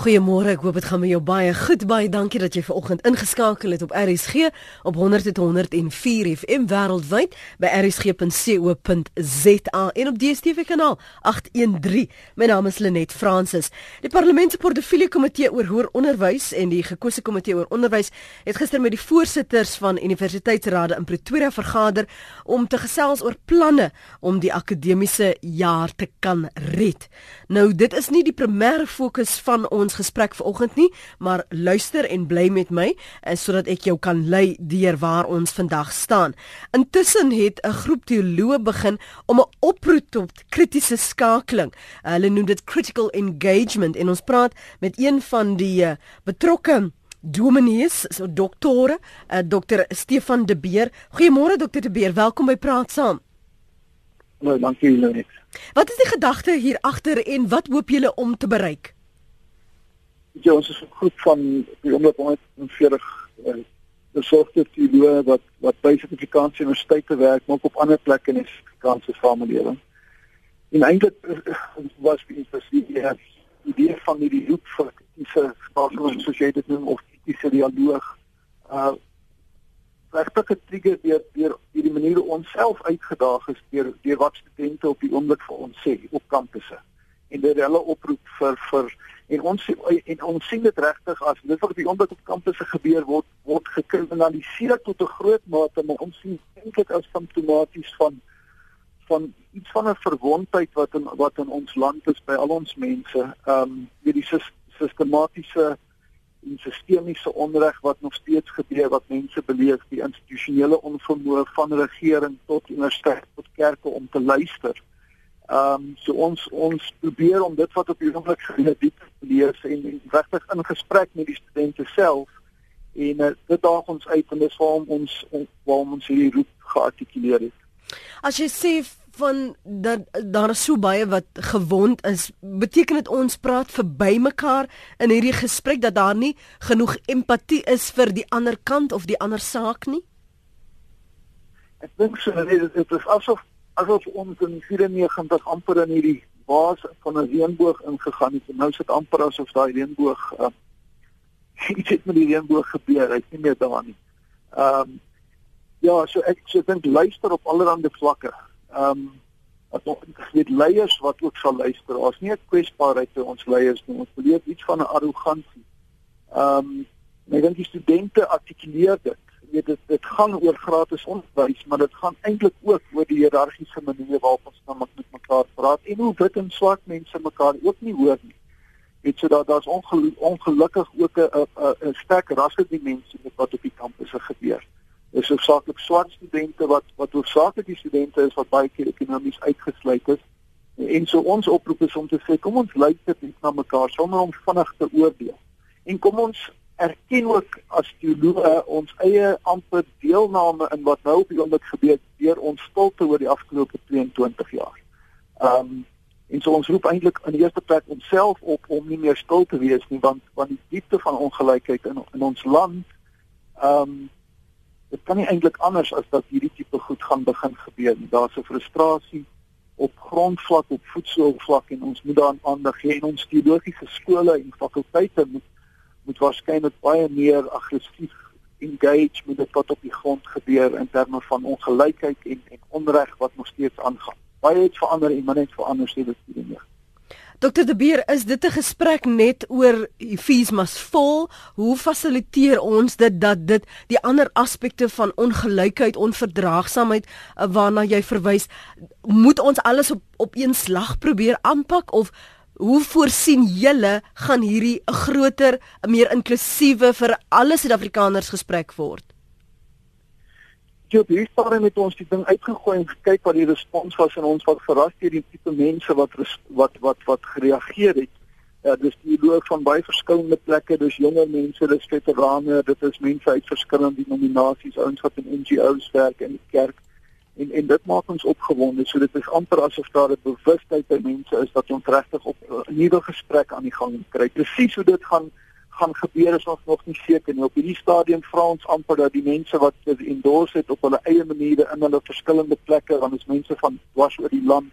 Goeiemôre, ek hoop dit gaan met jou baie goed. Baie dankie dat jy vanoggend ingeskakel het op RSG op 100.104 FM wêreldwyd by rsg.co.za en op DStv kanaal 813. My naam is Lenet Fransis. Die Parlement se Portefeulje Komitee oor Hoër Onderwys en die Gekose Komitee oor Onderwys het gister met die voorsitters van universiteitsrade in Pretoria vergader om te gesels oor planne om die akademiese jaar te kan red. Nou, dit is nie die primêre fokus van ons ons gesprek vanoggend nie, maar luister en bly met my eh, sodat ek jou kan lei deur waar ons vandag staan. Intussen het 'n groep teoloë begin om 'n oproep tot kritiese skakeling. Hulle noem dit critical engagement en ons praat met een van die uh, betrokke Dominees, so doktore, uh, dokter Stefan De Beer. Goeiemôre dokter De Beer, welkom by Praat Saam. Nou, dankie Lenet. Wat is die gedagte hier agter en wat hoop julle om te bereik? Ja, ons is 'n groep van die omdat ons 40 uh, besorgde teoloë wat wat by Suid-Afrikaanse universiteite werk, maar ook op ander plekke in die Afrikaanse samelewing. En eintlik uh, was die spesifiek die idee van die roep vir kritiese skakeling soos jy dit noem of kritiese dialoog uh regtig getrigger deur deur hierdie manier ons self uitgedaag is deur deur wat studente op die oomblik vir ons sê op kampusse en dit hulle oproep vir vir en ons en ons sien dit regtig as dit wat op die oomblik op kampusse gebeur word word gekriminaliseer tot 'n groot mate maar ons sien eintlik as simptomaties van van iets van 'n verwondheid wat in wat in ons land is by al ons mense. Ehm um, hierdie sistematiese en sistemiese onreg wat nog steeds gebeur wat mense beleef die institusionele onvermoë van regering tot universiteit tot kerke om te luister. Ehm um, so ons ons probeer om dit wat op die oomblik gebeur diep te lees en, en regtig in gesprek met die studente self en uh, dit daag ons uit en dis waarom ons waarom ons hierdie roep geartikuleer het. As jy sê van dat daar is so baie wat gewond is, beteken dit ons praat verby mekaar in hierdie gesprek dat daar nie genoeg empatie is vir die ander kant of die ander saak nie? Ek dink so dit is asof asof ons in 94 amper in hierdie baas van 'n reënboog ingegaan het nou sit amper asof daai reënboog uh, iets het met die reënboog gebeur, hy's nie meer daar nie. Ehm um, ja, so ek so dink luister op allerlei vlakke. Ehm um, wat ons weet leiers wat ook sal luister. Ons nie 'n kwesbaarheid vir ons leiers nie. Ons beleef iets van 'n arrogansie. Ehm um, ek dink die studente artikuleer dit weet dit dit gaan oor gratis onderwys, maar dit gaan eintlik ook oor die hiërargiese manier waarop ons nou met mekaar praat en hoe wit en swart mense mekaar ook nie hoor nie. Dit so dat daar's ongel ongelukkig ook 'n 'n sterk rasdimensie met wat op die kampusse gebeur. Dis hoofsaaklik swart studente wat wat hoofsaaklik die studente is wat baie keer ekonomies uitgesluit is. En so ons oproep is om te sê kom ons luister net na mekaar sonder om vinnig te oordeel. En kom ons erken ook as teoloë ons eie amper deelname in wat nou op die oomblik gebeur deur ons stilte oor die afgelope 22 jaar. Ehm um, en so ons roep eintlik in die eerste plek onsself op om nie meer stil te wees nie want want die diepte van ongelykheid in in ons land ehm um, dit kan nie eintlik anders as dat hierdie tipe goed gaan begin gebeur nie. Daar's 'n frustrasie op grondvlak, op voedselvlak en ons moet daaraan aandag gee en ons teologiese skole en fakulteite moet moet waarskynlik baie meer aggressief engage met wat op die grond gebeur in terme van ongelykheid en en onreg wat nog steeds aangaan. Baie het verander en maar net verander sê dit nie meer. Dokter De Beer, is dit 'n gesprek net oor fees must fall? Hoe fasiliteer ons dit dat dit die ander aspekte van ongelykheid, onverdraagsaamheid eh, waarna jy verwys, moet ons alles op op een slag probeer aanpak of Hoe voorsien julle gaan hierdie 'n groter, 'n meer inklusiewe vir alle Suid-Afrikaners gesprek word? Jy het hier met ons die ding uitgegooi en gekyk wat die respons was en ons wat verras deur die tipe mense wat wat wat wat gereageer het. Ja, dis die loop van baie verskillende plekke, dis jonger mense, dis veterane, dit is mense uit verskillende denominasies, ouens wat in NGO's werk en die kerk en en dit maak ons opgewonde. So dit is amper asof daar 'n bewustheid by mense is dat ons regtig op 'n nuwe gesprek aan die gang kry. Presies hoe dit gaan gaan gebeur is ons nog nie seker nie. Op hierdie stadium vra ons amper dat die mense wat dit endorse het op hulle eie maniere in hulle verskillende plekke want ons mense van dwars oor die land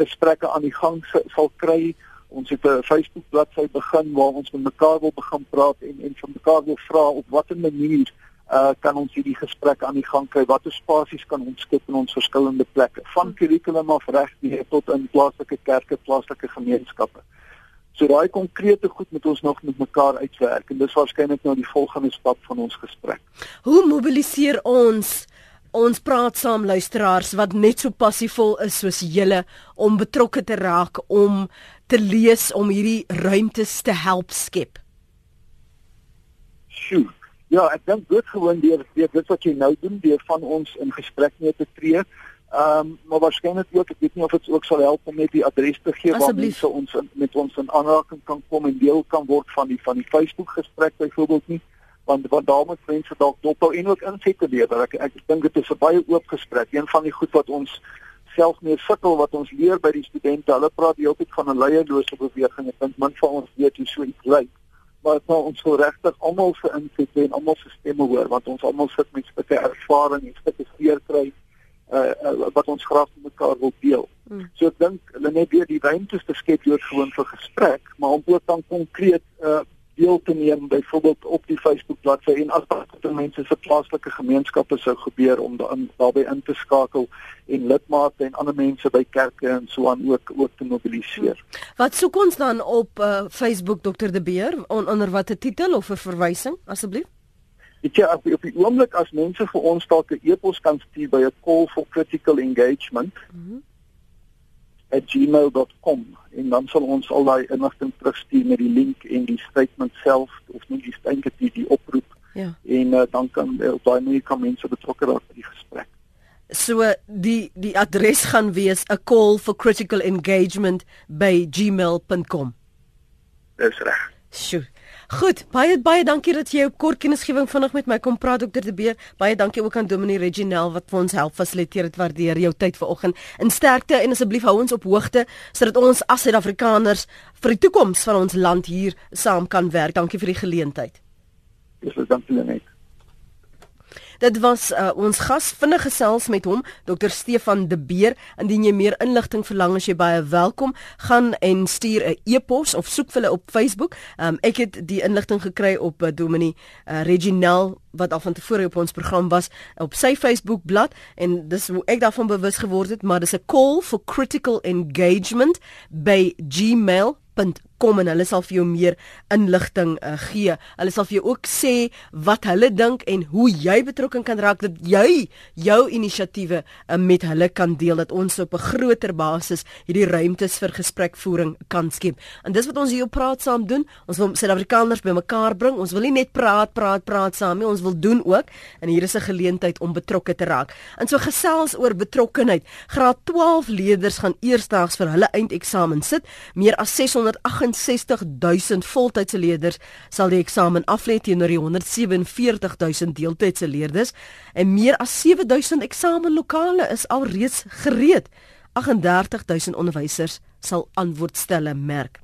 gesprekke aan die gang sal kry. Ons het 'n Facebook bladsy begin waar ons met mekaar wil begin praat en en van mekaar wil vra op watter manier uh kan ons hierdie gesprek aan die gang kry? Watter spasies kan ons skep in ons verskillende plekke? Van kurrikulum af reg tot in plaaslike kerke, plaaslike gemeenskappe. So daai konkrete goed moet ons nog met mekaar uitwerk en dis waarskynlik nou die volgende stap van ons gesprek. Hoe mobiliseer ons ons praat saam luisteraars wat net so passievol is soos julle om betrokke te raak om te lees om hierdie ruimtes te help skep? Sjoe. Ja, ek dink doodgewoon deur deur dit wat jy nou doen, deur van ons in gesprek mee te tree. Ehm um, maar waarskynlik ook ek weet nie of dit ook sal help om net die adres te gee waar mense ons in, met ons in aanraking kan kom en deel kan word van die van die Facebook gesprek byvoorbeeld nie. Want want daar moet mense dalk dophou en ook insette lewer. Ek ek dink dit is 'n baie oop gesprek. Een van die goed wat ons self meer sukkel wat ons leer by die studente hulle praat die hele tyd van 'n leierlose beweging. Ek dink min van ons weet hoe so iets lyk maar nou ons wil regtig almal se insette en almal se stemme hoor want ons almal sit met stukkie ervaring en seer kry uh, uh, wat ons graag met mekaar wil deel. Mm. So ek dink hulle net weer die ruimtes te skep deur gewoon vir gesprek, maar om ook dan konkreet uh, deel te neem byvoorbeeld op die Facebook bladsy en as daar mense se plaaslike gemeenskappe sou gebeur om dan daarbey in te skakel en lidmate en ander mense by kerke en so aan ook ook te mobiliseer. Wat soek ons dan op uh, Facebook Dr de Beer on, onder watter titel of 'n verwysing asseblief? Ek sê op, op die oomblik as mense vir ons dalk 'n e-pos kan stuur by 'n call for critical engagement mm -hmm. @gmail.com en dan sal ons al daai inligting terugstuur met die link en die statement self of nie die statement die, die oproep. Ja. En uh, dan kan uh, op daai manier kan mense betrokke raak by die gesprek. So die die adres gaan wees 'n call for critical engagement by gmail.com. Dis reg. Sjoe. Goed, baie baie dankie dat jy op kort kennisgewing vinnig met my kom praat Dr. De Beer. Baie dankie ook aan Dominee Reginel wat vir ons help fasiliteer. Dit waardeer jou tyd vanoggend. In sterkte en asseblief hou ons op hoogte sodat ons as Suid-Afrikaners vir die toekoms van ons land hier saam kan werk. Dankie vir die geleentheid. Dis dankie net. Dit was uh, ons gas vinnig gesels met hom Dr Stefan De Beer. Indien jy meer inligting verlang, as jy baie welkom, gaan en stuur 'n e-pos of soek hulle op Facebook. Um, ek het die inligting gekry op uh, Dominie uh, Reginal wat al van tevore op ons program was op sy Facebook bladsy en dis hoe ek daarvan bewus geword het, maar dis 'n call for critical engagement by gmail.com kom en hulle sal vir jou meer inligting uh, gee. Hulle sal vir jou ook sê wat hulle dink en hoe jy betrokke kan raak dat jy jou inisiatiewe uh, met hulle kan deel dat ons op 'n groter basis hierdie ruimtes vir gesprekvoering kan skep. En dis wat ons hier op praat saam doen. Ons wil Suid-Afrikaners bymekaar bring. Ons wil nie net praat, praat, praat saam nie. Ons wil doen ook en hier is 'n geleentheid om betrokke te raak. En so gesels oor betrokkenheid. Graad 12 leerders gaan eersdaags vir hulle eindeksamen sit. Meer as 608 65000 voltydse leerders sal die eksamen aflê teenoor die 147000 deeltydse leerders en meer as 7000 eksamenlokale is alreeds gereed. 38000 onderwysers sal antwoordstelle merk.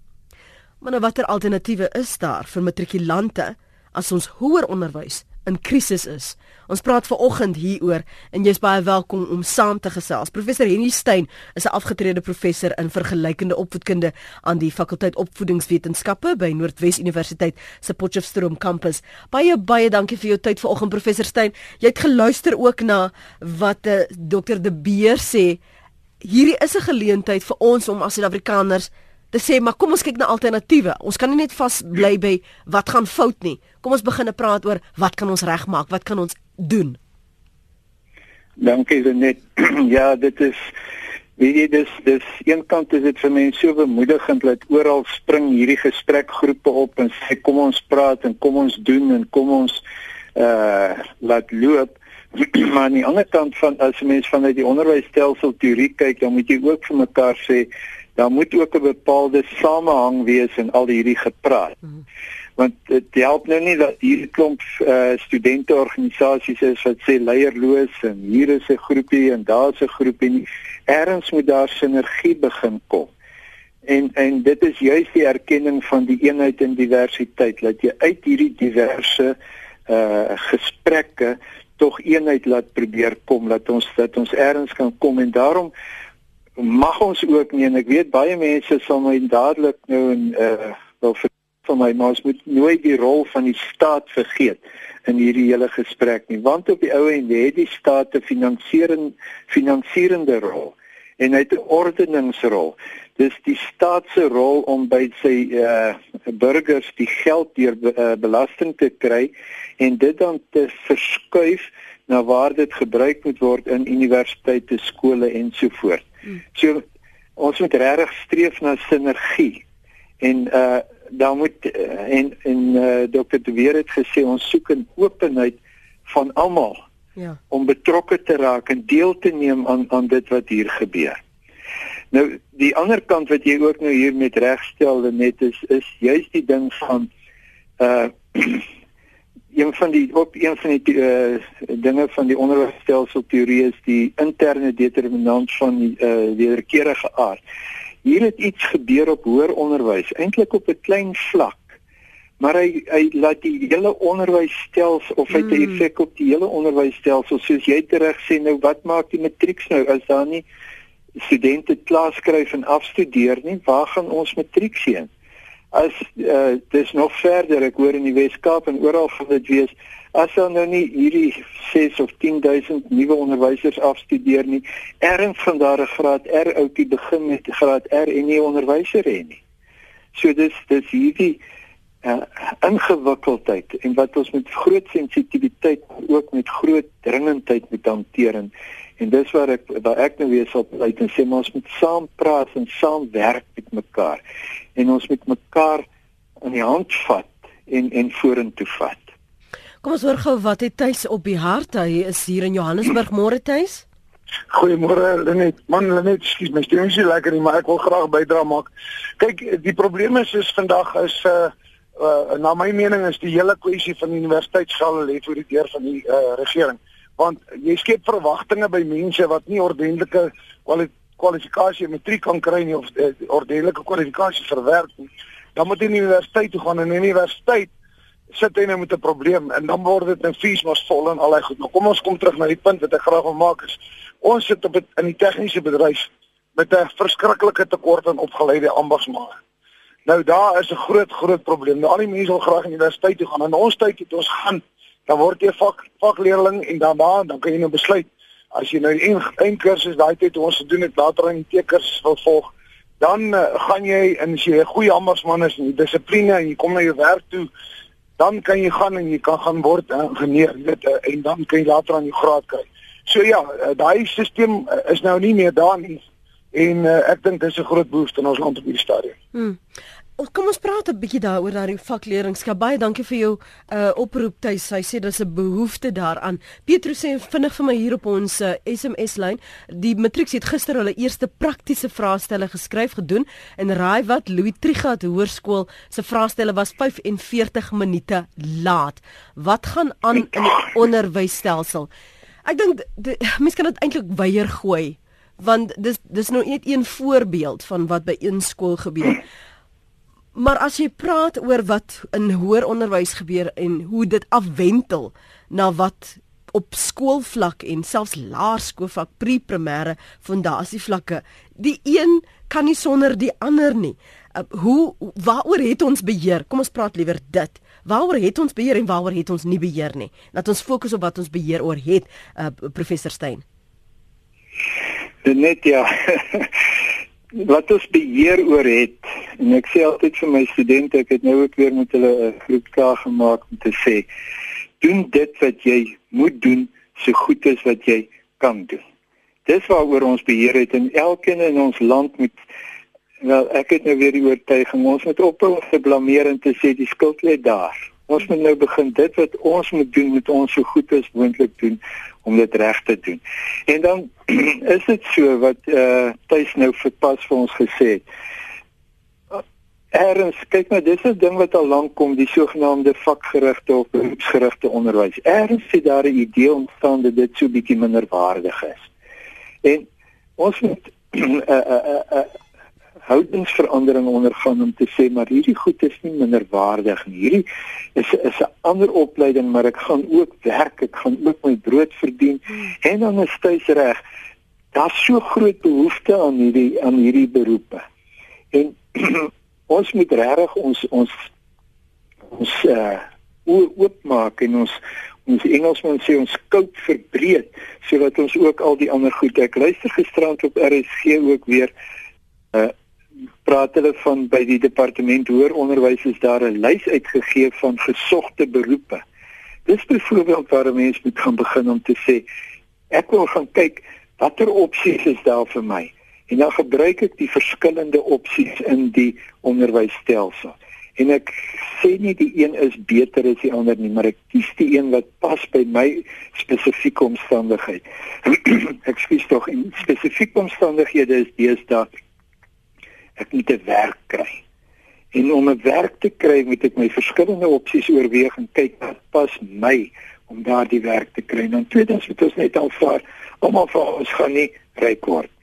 Maar nou watter alternatiewe is daar vir matrikulante as ons hoër onderwys in krisis is. Ons praat ver oggend hieroor en jy's baie welkom om saam te gesels. Professor Henny Stein is 'n afgetrede professor in vergelykende opvoedkunde aan die fakulteit opvoedingswetenskappe by Noordwes Universiteit se Potchefstroom kampus. Baie baie dankie vir jou tyd ver oggend professor Stein. Jy het geluister ook na wat uh, eh, Dr De Beer sê. Hierdie is 'n geleentheid vir ons om as Suid-Afrikaners te sê maar kom ons kyk na alternatiewe. Ons kan nie net vas bly by wat gaan fout nie. Kom ons begin praat oor wat kan ons regmaak? Wat kan ons doen? Dankie net. ja, dit is weet jy dis dis een kant is dit vir mense so bemoedigend dat oral spring hierdie gesprekgroepe op en sê kom ons praat en kom ons doen en kom ons uh laat loop. maar aan die ander kant van as mense vanuit die onderwysstelsel teorie kyk, dan moet jy ook vir mekaar sê daar moet ook 'n bepaalde samehang wees in al hierdie gepraat. Mm -hmm. Want dit help nou nie dat hier 'n klomp uh, studenteorganisasies is wat sê leierloos en hier is 'n groepie en daar's 'n groepie nie. Erns moet daar sinergie begin kom. En en dit is juis die erkenning van die eenheid en diversiteit dat jy uit hierdie diverse uh gesprekke tog eenheid laat probeer kom dat ons dat ons erns kan kom en daarom mag ons ook nie en ek weet baie mense sal my dadelik nou en uh wil vir my maar ons moet nooit die rol van die staat vergeet in hierdie hele gesprek nie want op die ou en het die staat 'n finansiering finansierende rol en hy het 'n ordeningsrol. Dis die staat se rol om by sy uh burgers die geld deur uh, belasting te kry en dit dan te verskuif na waar dit gebruik moet word in universiteite, skole en so ons moet regtig streef na sinergie en uh dan moet uh, en en uh, dokter De Weer het gesê ons soek 'n openheid van almal ja om betrokke te raak en deel te neem aan aan dit wat hier gebeur. Nou die ander kant wat jy ook nou hier met regstel net is is juist die ding van uh een van die ook een van die uh, dinge van die onderwysstelsel teorie is die interne determinant van die uh, wederkerige aard. Hier het iets gebeur op hoër onderwys, eintlik op 'n klein vlak. Maar hy hy laat die hele onderwysstelsel of hy het 'n hmm. effek op die hele onderwysstelsel soos jy reg sê nou wat maak die matrieks nou as daar nie studente klas skryf en afstudeer nie, waar gaan ons matriek heen? As uh, dis nog verder ek hoor in die Weskaap en oral gaan dit wees as dan nou nie hierdie 6 of 10000 nuwe onderwysers afstudeer nie erns van daar 'n graad R outie begin met graad R en nie onderwyser hê nie. So dis dis hierdie uh, ingewikkeldheid en wat ons met groot sensitiwiteit ook met groot dringendheid moet hanteer en En dis waar ek waar ek nou weer sal uit en sê ons moet saam praat en saam werk met mekaar. En ons moet mekaar in die hand vat en en vorentoe vat. Kom ons hoor gou wat het tuis op die hart. Hy is hier in Johannesburg môre tuis. Goeiemôre Lenet. Man Lenet, skus my stem is nie lekker nie, maar ek wil graag bydra maak. Kyk, die probleem is is vandag is uh uh na my mening is die hele kwessie van die universiteit sal lê voor die deur van die uh regering want jy skep verwagtinge by mense wat nie ordentlike kwalifikasie matriek kan kry nie of uh, ordentlike kwalifikasie verwerk nie. Dan moet jy na universiteit toe gaan en in die universiteit sit jy nou met 'n probleem en dan word dit 'n fees maar vol en allei goed. Nou kom ons kom terug na die punt wat ek graag wil maak is ons sit op het, in die tegniese bedryf met 'n verskriklike tekort aan opgeleide ambagsmane. Nou daar is 'n groot groot probleem. Nou al die mense wil graag in die universiteit toe gaan en ons tyd het ons gaan dan word jy vak vakleerling en dan daar dan kan jy nou besluit as jy nou een een kursus daai tyd ons gedoen het later in tekers wil volg dan uh, gaan jy en as jy 'n goeie ambasman is en dissipline en jy kom na jou werk toe dan kan jy gaan en jy kan gaan word ingenieur weet uh, en dan kan jy later aan jou graad kry so ja uh, daai stelsel uh, is nou nie meer daar nie en uh, ek dink dis 'n groot behoefte in ons land op hierdie stadium hmm. Kom ons praat 'n bietjie daaroor dat die vakleerlingskap baie dankie vir jou uh oproep tuis. Hy sê daar's 'n behoefte daaraan. Petrus sê vinnig vir my hier op ons uh, SMS lyn. Die matrieks het gister hulle eerste praktiese vraestelle geskryf gedoen en raai wat Louis Trigat Hoërskool se vraestelle was 45 minute laat. Wat gaan aan in die onderwysstelsel? Ek dink mense kan dit eintlik weier gooi want dis dis nou net een voorbeeld van wat by een skool gebeur. Maar as jy praat oor wat in hoër onderwys gebeur en hoe dit afwentel na wat op skoolvlak en selfs laerskoolvlak pre-primêre fondasievlakke, die een kan nie sonder die ander nie. Uh, hoe waaroor het ons beheer? Kom ons praat liewer dit. Waaroor het ons beheer en waaroor het ons nie beheer nie? Laat ons fokus op wat ons beheer oor het, uh, professor Stein. Net ja. wat ons beheer oor het en ek sê altyd vir my studente ek het nou ook weer met hulle 'n groep klaar gemaak om te sê doen dit wat jy moet doen so goed as wat jy kan doen. Dis waaroor ons beheer het en elkeen in ons land moet wel ek het nou weer die oortuiging ons moet ophou om te blameer en te sê die skuld lê daar. Ons moet nou begin dit wat ons moet doen met ons so goed as moontlik doen om dit reg te doen. En dan is dit so wat eh uh, tuis nou verpas vir ons gesê het. Erns, kyk maar dis 'n ding wat al lank kom, die sogenaamde vakgerigte of beroepsgerigte onderwys. Erns sê daar 'n idee ontstaan dat dit so bietjie minder waardig is. En ons moet 'n 'n 'n houdingsverandering ondergaan om te sê maar hierdie goed is nie minderwaardig nie. Hierdie is is 'n ander opleiding, maar ek gaan ook werk, ek gaan ook my brood verdien en dan is tuis reg. daar's so groot behoefte aan hierdie aan hierdie beroepe. En ons moet regtig ons ons ons uh oopmaak en ons ons Engelsman sê ons scope verbreek sodat ons ook al die ander goed ek luister gisterand op RSG ook weer uh praat hulle van by die departement hoër onderwys is daar 'n lys uitgegee van gesogte beroepe. Dis byvoorbeeld waar 'n mens moet gaan begin om te sê ek wil gaan kyk watter opsies is daar vir my en dan gebruik ek die verskillende opsies in die onderwysstelsel. En ek sê nie die een is beter as die ander nie, maar ek kies die een wat pas by my spesifieke omstandigheid. ek kies tog in spesifieke omstandighede is deesdae ek moet 'n werk kry. En om 'n werk te kry, moet ek my verskillende opsies oorweeg en kyk wat pas my om daardie werk te kry. Dan tweedens moet ons net aanvaar, almal van ons gaan nie ryk word nie.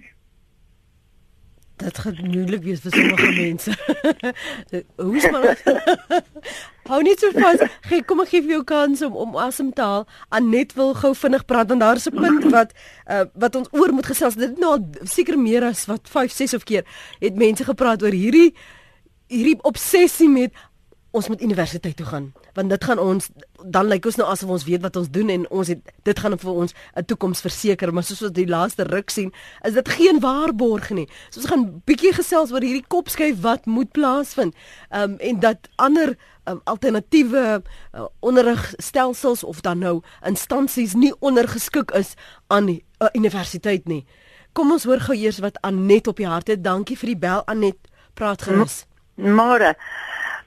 Dit gaan moeilik wees vir sommige mense. Hoe is maar Hou net so vas. Gee, kom ek gee vir jou kans om om asem te haal. Anet wil gou vinnig praat want daar is 'n punt wat uh, wat ons oor moet gesels. Dit nou seker meer as wat 5, 6 of keer het mense gepraat oor hierdie hierdie obsessie met ons moet universiteit toe gaan want dit gaan ons dan lyk ons nou asof ons weet wat ons doen en ons het dit gaan vir ons 'n toekoms verseker maar soos wat die laaste ruk sien is dit geen waarborg nie. So ons gaan bietjie gesels oor hierdie kopskuif wat moet plaasvind um, en dat ander um, alternatiewe uh, onderrigstelsels of dan nou instansies nie ondergeskik is aan die uh, universiteit nie. Kom ons hoor gou eers wat Anet op die hart het. Dankie vir die bel Anet. Praat gerus. Môre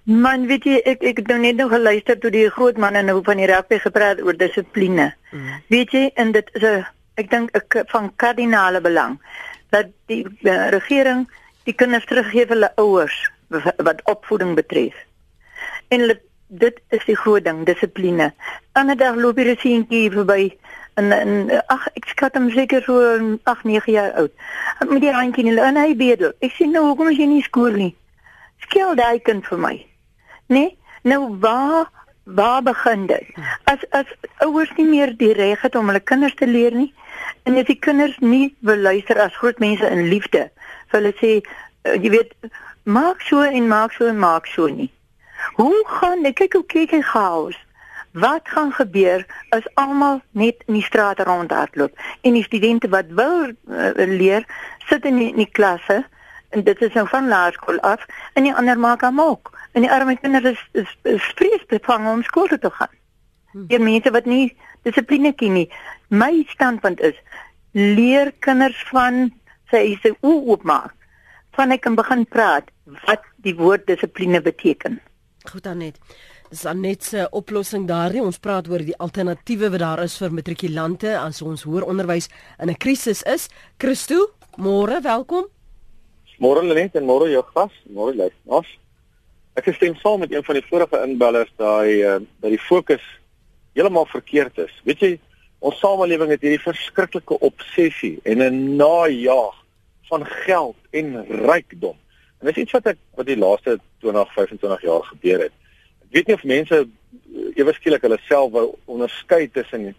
Man, weet jy, ek ek het nou net nog geluister toe die groot manne nou van die rugby gepraat oor dissipline. Mm. Weet jy, en dit is 'n ek dink ek van kardinale belang dat die uh, regering die kinders teruggee vir hulle ouers wat opvoeding betref. En dit is die groot ding, dissipline. Ander dag loop hier 'n seentjie verby en en ag ek skat hom seker so 8, 9 jaar oud. Met die handjie en hy bedel. Ek sê nou, hoekom is jy nie skool nie? Skel daai kind vir my nee nou waar waar begin dit? As as ouers nie meer die reg het om hulle kinders te leer nie en as die kinders nie wil luister as groot mense in liefde vir hulle sê uh, jy weet maak so en maak so en maak so nie. Hoe gaan ek kyk hoe kyk hy chaos. Wat gaan gebeur as almal net in die straat rondhardloop en die studente wat wil uh, leer sit in die, in die klasse en dit is nou van laerskool af en die ander maak hom ook En die arme kinders is is, is vreesbevang om skool toe te gaan. Hmm. Die mense wat nie dissipline ken nie. My standpunt is leer kinders van sy se oopmaak. Van ek kan begin praat wat die woord dissipline beteken. Goed dan net. Dis dan net 'n oplossing daarin. Ons praat oor die alternatiewe wat daar is vir matrikulante as ons hoër onderwys in 'n krisis is. Christo, môre, welkom. Môre net en môre jou gas. Môre lê. Ek stem saam met een van die vorige inbellers daai uh, dat die fokus heeltemal verkeerd is. Weet jy, ons samelewing het hierdie verskriklike obsessie en 'n najaag van geld en rykdom. En dis iets wat ek wat die laaste 20, 25 jaar gebeur het. Ek weet nie of mense eh, ewe skielik hulle self wou onderskei tussen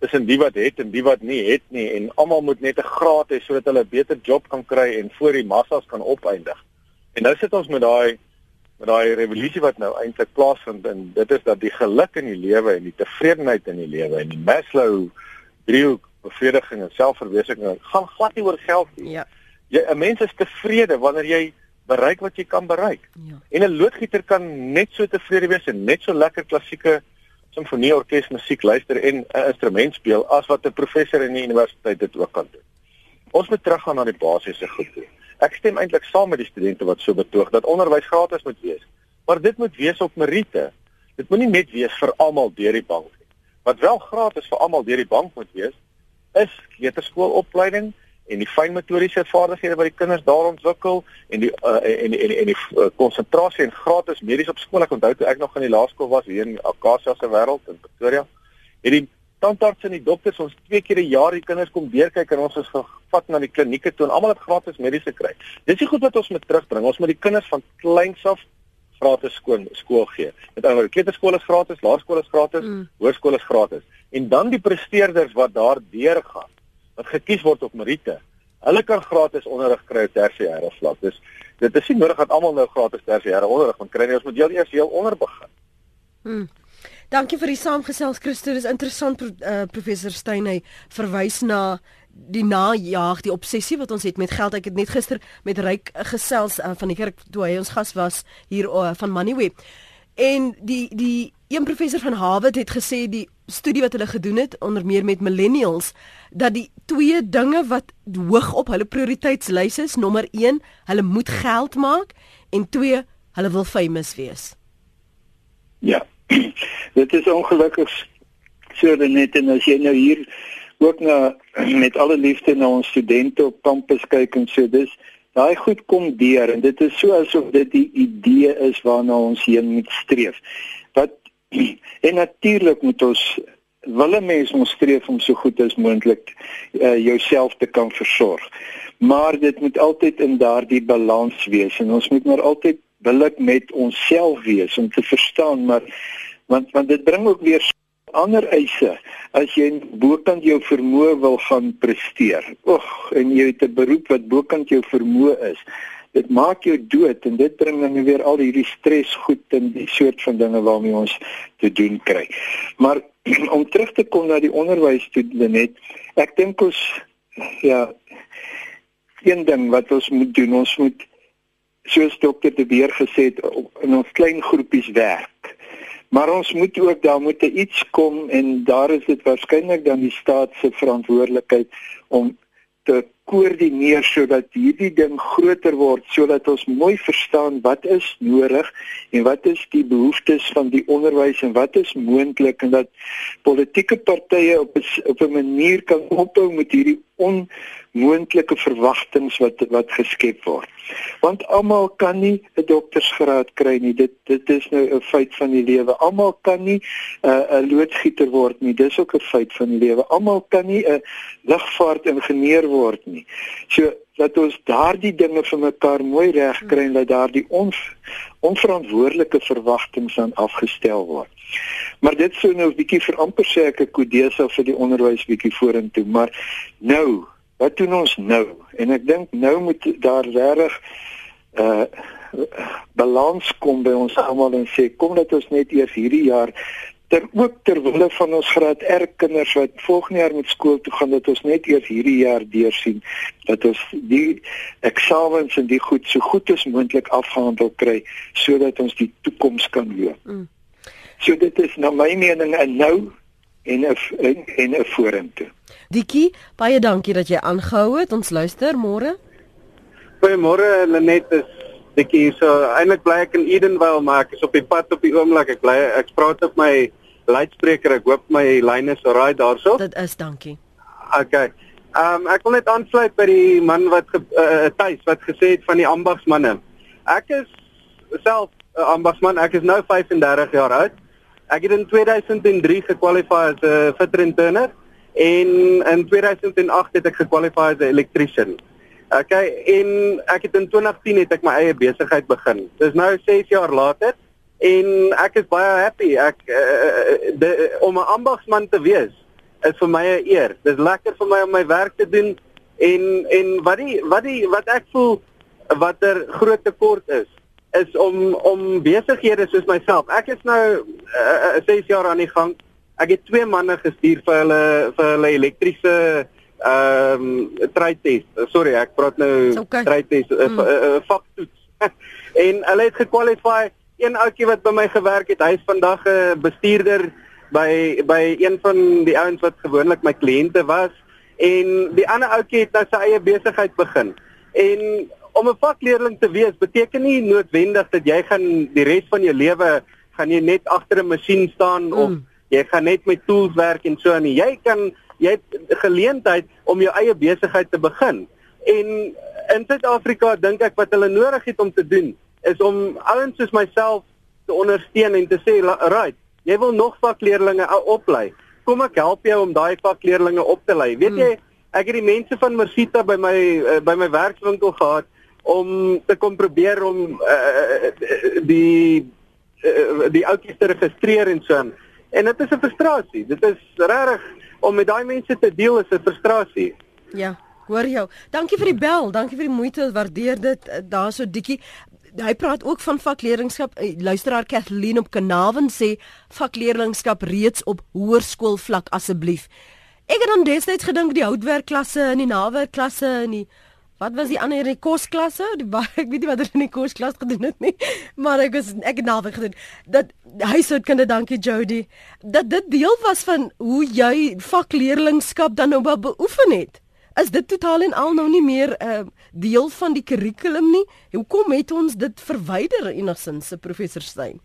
tussen die wat het en die wat nie het nie en almal moet net 'n graad hê sodat hulle 'n beter job kan kry en voor die massas kan opeindig. En nou sit ons met daai met daai revolusie wat nou eintlik plaasvind en dit is dat die geluk in die lewe en die tevredenheid in die lewe en die Maslow driehoek bevrediging en selfverwesenliking gaan glad nie oor geld nie. Ja. Jy 'n mens is tevrede wanneer jy bereik wat jy kan bereik. Ja. En 'n loodgieter kan net so tevrede wees en net so lekker klassieke simfonieorkes musiek luister en 'n instrument speel as wat 'n professor in die universiteit dit ook kan doen. Ons moet teruggaan na die basiese goed toe. Ek stem eintlik saam met die studente wat so betoog dat onderwys gratis moet wees. Maar dit moet wees op meriete. Dit moenie net wees vir almal deur die bank nie. Wat wel gratis vir almal deur die bank moet wees, is kleuterskoolopleiding en die fynmotoriese vaardighede wat die kinders daar ontwikkel en die uh, en en en die konsentrasie uh, en gratis medies op skool. Ek onthou toe ek nog in die laerskool was hier in Akasia se wêreld in Pretoria, het die tandarts en die dokters ons twee keer 'n jaar die kinders kom deurkyk en ons is gevat na die klinieke toe en almal het gratis mediese kry. Dis die goed wat ons moet terugbring. Ons moet die kinders van kleins af gratis skool skool gee. Met ander woorde, kleuterskool is gratis, laerskool is gratis, mm. hoërskool is gratis. En dan die presteerders wat daar deurgaan, wat gekies word op meriete, hulle kan gratis onderrig kry op tersiêre vlak. Dus dit is nie nodig dat almal nou gratis tersiêre onderrig kan kry nie. Ons moet heel eers heel onder begin. Hmm. Dankie vir die saamgesels Christo. Dis interessant uh, professor Steyn hy verwys na die najaag, die obsessie wat ons het met geld. Ek het net gister met Ryk gesels uh, van die kerk toe hy ons gas was hier uh, van Moneyweb. En die die een professor van Harvard het gesê die studie wat hulle gedoen het onder meer met millennials dat die twee dinge wat hoog op hulle prioriteitslys is, nommer 1, hulle moet geld maak en 2, hulle wil famous wees. Ja. Dit is ongelukkig so net en as jy nou hier ook na met alle liefde na ons studente op kampus kyk en so dis daai goed kom deur en dit is so asof dit die idee is waarna ons heen moet streef. Wat en natuurlik moet ons wille mens ons streef om so goed as moontlik uh, jouself te kan versorg. Maar dit moet altyd in daardie balans wees en ons moet maar altyd billik met onsself wees om te verstaan maar want want dit bring ook weer ander eise as jy bokant jou vermoë wil gaan presteer. Oeg, en jy het 'n beroep wat bokant jou vermoë is. Dit maak jou dood en dit bring dan weer al hierdie stres goed en die soort van dinge waarmee ons te doen kry. Maar om terug te kom na die onderwys toe net, ek dink ons ja, een ding wat ons moet doen, ons moet soos dokter De Beer gesê het in ons klein groepies werk. Maar ons moet ook daar moet iets kom en daar is dit waarskynlik dan die staat se verantwoordelikheid om te koördineer sodat hierdie ding groter word sodat ons mooi verstaan wat is nodig en wat is die behoeftes van die onderwys en wat is moontlik en dat politieke partye op 'n op 'n manier kan ophou met hierdie onmoontlike verwagtinge wat wat geskep word. Want almal kan nie 'n doktorsgraad kry nie. Dit dit is nou 'n feit van die lewe. Almal kan nie 'n uh, 'n loodgieter word nie. Dis ook 'n feit van die lewe. Almal kan nie 'n lugvaartingenieur word nie. So dat ons daardie dinge vir mekaar mooi reg kry en dat daardie on, onverantwoordelike verwagtinge aan afgestel word. Maar dit sou nou 'n bietjie vir amper sê ek 'n kodesa vir die onderwys bietjie vorentoe, maar nou, wat doen ons nou? En ek dink nou moet daar regtig uh balans kom by ons almal en sê kom dat ons net eers hierdie jaar ter ook ter wille van ons graad R kinders wat volgende jaar met skool toe gaan dat ons net eers hierdie jaar deursien dat ons die eksamens en die goed so goed as moontlik afgehandel kry sodat ons die toekoms kan loop. Mm. So dit is na my mening 'n nou en 'n en 'n vorentoe. Dikkie, baie dankie dat jy aangehou het. Ons luister môre. Goeiemôre Lenet is Dikkie. So eintlik bly ek in Edenvale maar ek is op die pad op die oomblik. Ek bly ek praat op my luidspreker. Ek hoop my lyn is reg daarso. Dit is, dankie. Okay. Ehm um, ek wil net aansluit by die man wat uh, uh, Tuis wat gesê het van die ambagsmanne. Ek is self 'n uh, ambagsman. Ek is nou 35 jaar oud. Ek het in 2003 gekwalifiseer as 'n uh, fitter and turner en in 2008 het ek gekwalifiseer as 'n electrician. Okay, en ek het in 2010 het ek my eie besigheid begin. Dis nou 6 jaar later en ek is baie happy. Ek uh, de, om 'n ambagsman te wees is vir my 'n eer. Dis lekker vir my om my werk te doen en en wat die wat die wat ek voel watter groot tekort is is om om besighede soos myself. Ek is nou 'n uh, 6 jaar aan die gang. Ek het twee manne gestuur vir hulle vir hulle elektriese ehm um, trytest. Sorry, ek praat nou okay. trytest 'n mm. uh, uh, vaktoets. en hulle het gekwalifiseer een ouetjie wat by my gewerk het, hy's vandag 'n uh, bestuurder by by een van die ouens wat gewoonlik my kliënte was en die ander ouetjie het nou sy eie besigheid begin. En om 'n vakleerling te wees beteken nie noodwendig dat jy gaan die res van jou lewe gaan jy net agter 'n masjien staan mm. of jy gaan net met tools werk en so aan. Jy kan jy het geleentheid om jou eie besigheid te begin. En in Suid-Afrika dink ek wat hulle nodig het om te doen is om ouens soos myself te ondersteun en te sê, "Right, jy wil nog vakleerlinge oplei. Kom ek help jou om daai vakleerlinge op te lei." Weet hmm. jy, ek het die mense van Mersita by my uh, by my werkswinkel gehad om te kom probeer om uh, die uh, die oudjies te registreer en so aan. En dit is 'n frustrasie. Dit is regtig om met daai mense te deel is 'n frustrasie. Ja, hoor jou. Dankie vir die bel, dankie vir die moeite, waardeer dit. Eh, Daar so dikkie hy praat ook van vakleerlingskap. Luisteraar Kathleen op Kanaven sê vakleerlingskap reeds op hoërskoolvlak asseblief. Ek het dan destyds gedink die houtwerkklasse en die nawerkklasse en die wat was die ander die kosklasse? Die ek weet nie wat hulle in die kosklas gedoen het nie, maar ek is ek het nawerk gedoen. Dat huishoudkunde, dankie Jody. Dat dit deel was van hoe jy vakleerlingskap dan nou beoefen het is dit totaal en al nou nie meer 'n uh, deel van die kurrikulum nie. Hoekom het ons dit verwyder enigsins se professor Stein?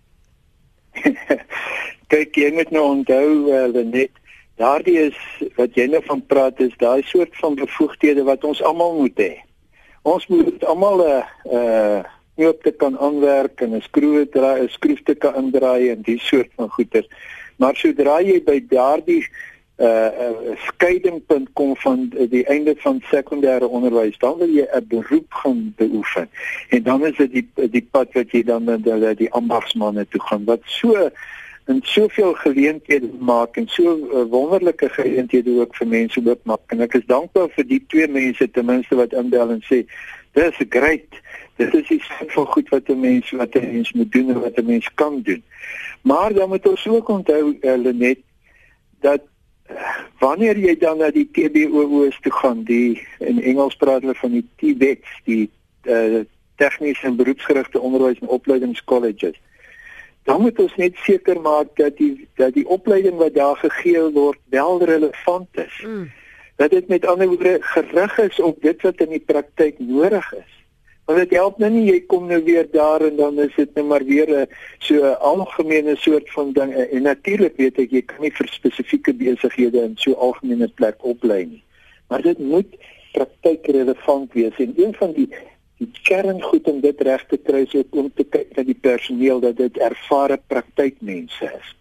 Kyk, jy moet nou onthou uh, net daardie is wat jy nou van praat is daai soort van bevoegdhede wat ons almal moet hê. Ons moet almal 'n uh, uh knoop te kan aanwerk en 'n skroewe draai, 'n skroef te kan indraai en die soort van goeder. Maar sodra jy by daardie uh, uh skeidingpunt kom van die einde van sekondêre onderwys, dan wil jy 'n beroep gaan beoefen. En dan is dit die die pad wat jy dan met die, die ambagsmanne toe gaan wat so en soveel geleenthede maak en so uh, wonderlike geleenthede ook vir mense oopmaak. En ek is dankbaar vir die twee mense ten minste wat inbel en sê, "Dis great. Dit is iets van goed wat 'n mens wat 'n mens moet doen en wat 'n mens kan doen." Maar dan moet ons ook onthou, uh, Lenet, dat wanneer jy dan na die TBO's toe gaan, die in Engels praat hulle van die TVETs, die uh, tegniese en beroepsgerigte onderwys en opleidingskolleges. Dan moet ons net seker maak dat die dat die opleiding wat daar gegee word wel relevant is. Mm. Dat dit met ander woorde gerig is op dit wat in die praktyk nodig is. Want dit help nou nie jy kom nou weer daar en dan is dit net nou maar weer 'n so algemene soort van ding en natuurlik weet ek jy kan nie vir spesifieke besighede in so algemene plek oplei nie. Maar dit moet praktykrelevant wees en een van die die kerngoed om dit reg te kry is om te kyk na die personeel dat dit ervare praktykmense is.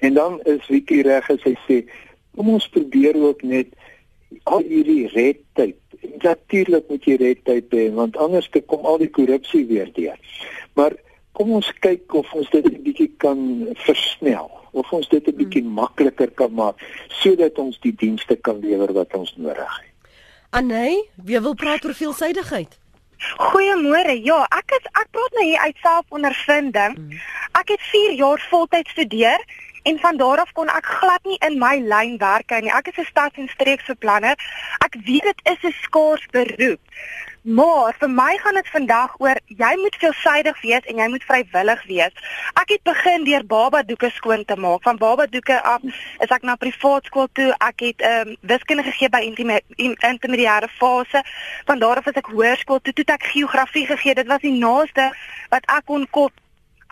En dan is Wiki reg as hy sê kom ons probeer ook net al hierdie red tape natuurlik moet jy red tape hê want anders te kom al die korrupsie weer deur. Maar kom ons kyk of ons dit 'n bietjie kan versnel of ons dit 'n bietjie hmm. makliker kan maak sodat ons die dienste kan lewer wat ons nodig het. Anay, wie wil praat oor veelsidigheid? Goeiemôre. Ja, ek is ek praat nou hier uit selfondervinding. Hmm. Ek het 4 jaar voltyds studeer en van daar af kon ek glad nie in my lyn werk nie. Ek is 'n stads- en streeksbeplanner. Ek weet dit is 'n skaars beroep. Maar vir my gaan dit vandag oor jy moet veelsidig wees en jy moet vrywillig wees. Ek het begin deur baba doeke skoon te maak. Van baba doeke af is ek na privaat skool toe. Ek het ehm um, wiskunde gegee by intermediêre fase. Van daar af is ek hoërskool toe. Toe het ek geografie gegee. Dit was die naaste wat ek kon kop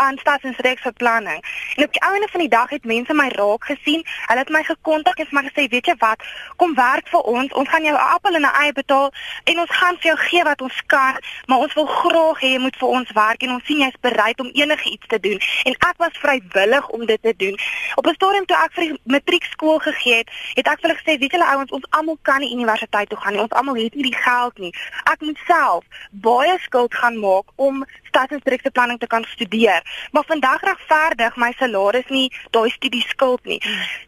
aan stads- en streeksbeplanning. En op die einde van die dag het mense my raak gesien. Hulle het my gekontak en vir my gesê, "Weet jy wat? Kom werk vir ons. Ons gaan jou 'n appel en 'n ei betaal en ons gaan vir jou gee wat ons kan, maar ons wil graag hê jy moet vir ons werk en ons sien jy's bereid om enige iets te doen." En ek was vrywillig om dit te doen. Op 'n stadium toe ek vir die matriekskool gegee het, het ek vir hulle gesê, "Weet julle ouens, ons almal kan nie universiteit toe gaan nie. Ons almal het nie die geld nie. Ek moet self baie skuld gaan maak om stads- en streeksbeplanning te kan studeer." maar vandag regverdig my salaris nie daai studie skuld nie.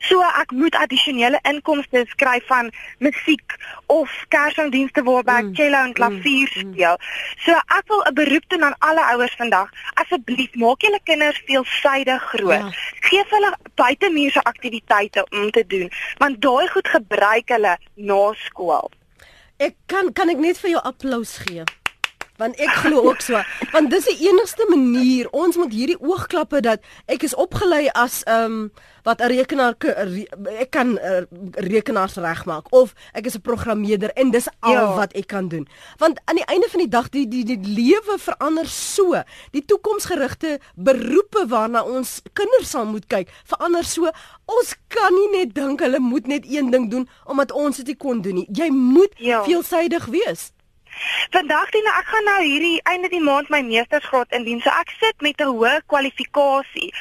So ek moet addisionele inkomste skryf van musiek of kersdienste waarby ek mm. cello en klavier mm. speel. So ek wil 'n beroep doen aan alle ouers vandag. Asseblief maak julle kinders veelsidig groot. Ja. Geef hulle buitemuurse aktiwiteite om te doen, want daai goed gebruik hulle na skool. Ek kan kan ek net vir jou applous gee want ek glo ook so. Want dis die enigste manier. Ons moet hierdie oogklappe dat ek is opgelei as ehm um, wat 'n rekenaar ek kan uh, rekenaars regmaak of ek is 'n programmeerder en dis al ja. wat ek kan doen. Want aan die einde van die dag die die die lewe verander so. Die toekomsgerigte beroepe waarna ons kinders sal moet kyk verander so. Ons kan nie net dink hulle moet net een ding doen omdat ons dit kon doen nie. Jy moet ja. veelsidig wees Vandag dien ek gaan nou hierdie einde die maand my meestersgraad indien. So ek sit met 'n hoë kwalifikasie.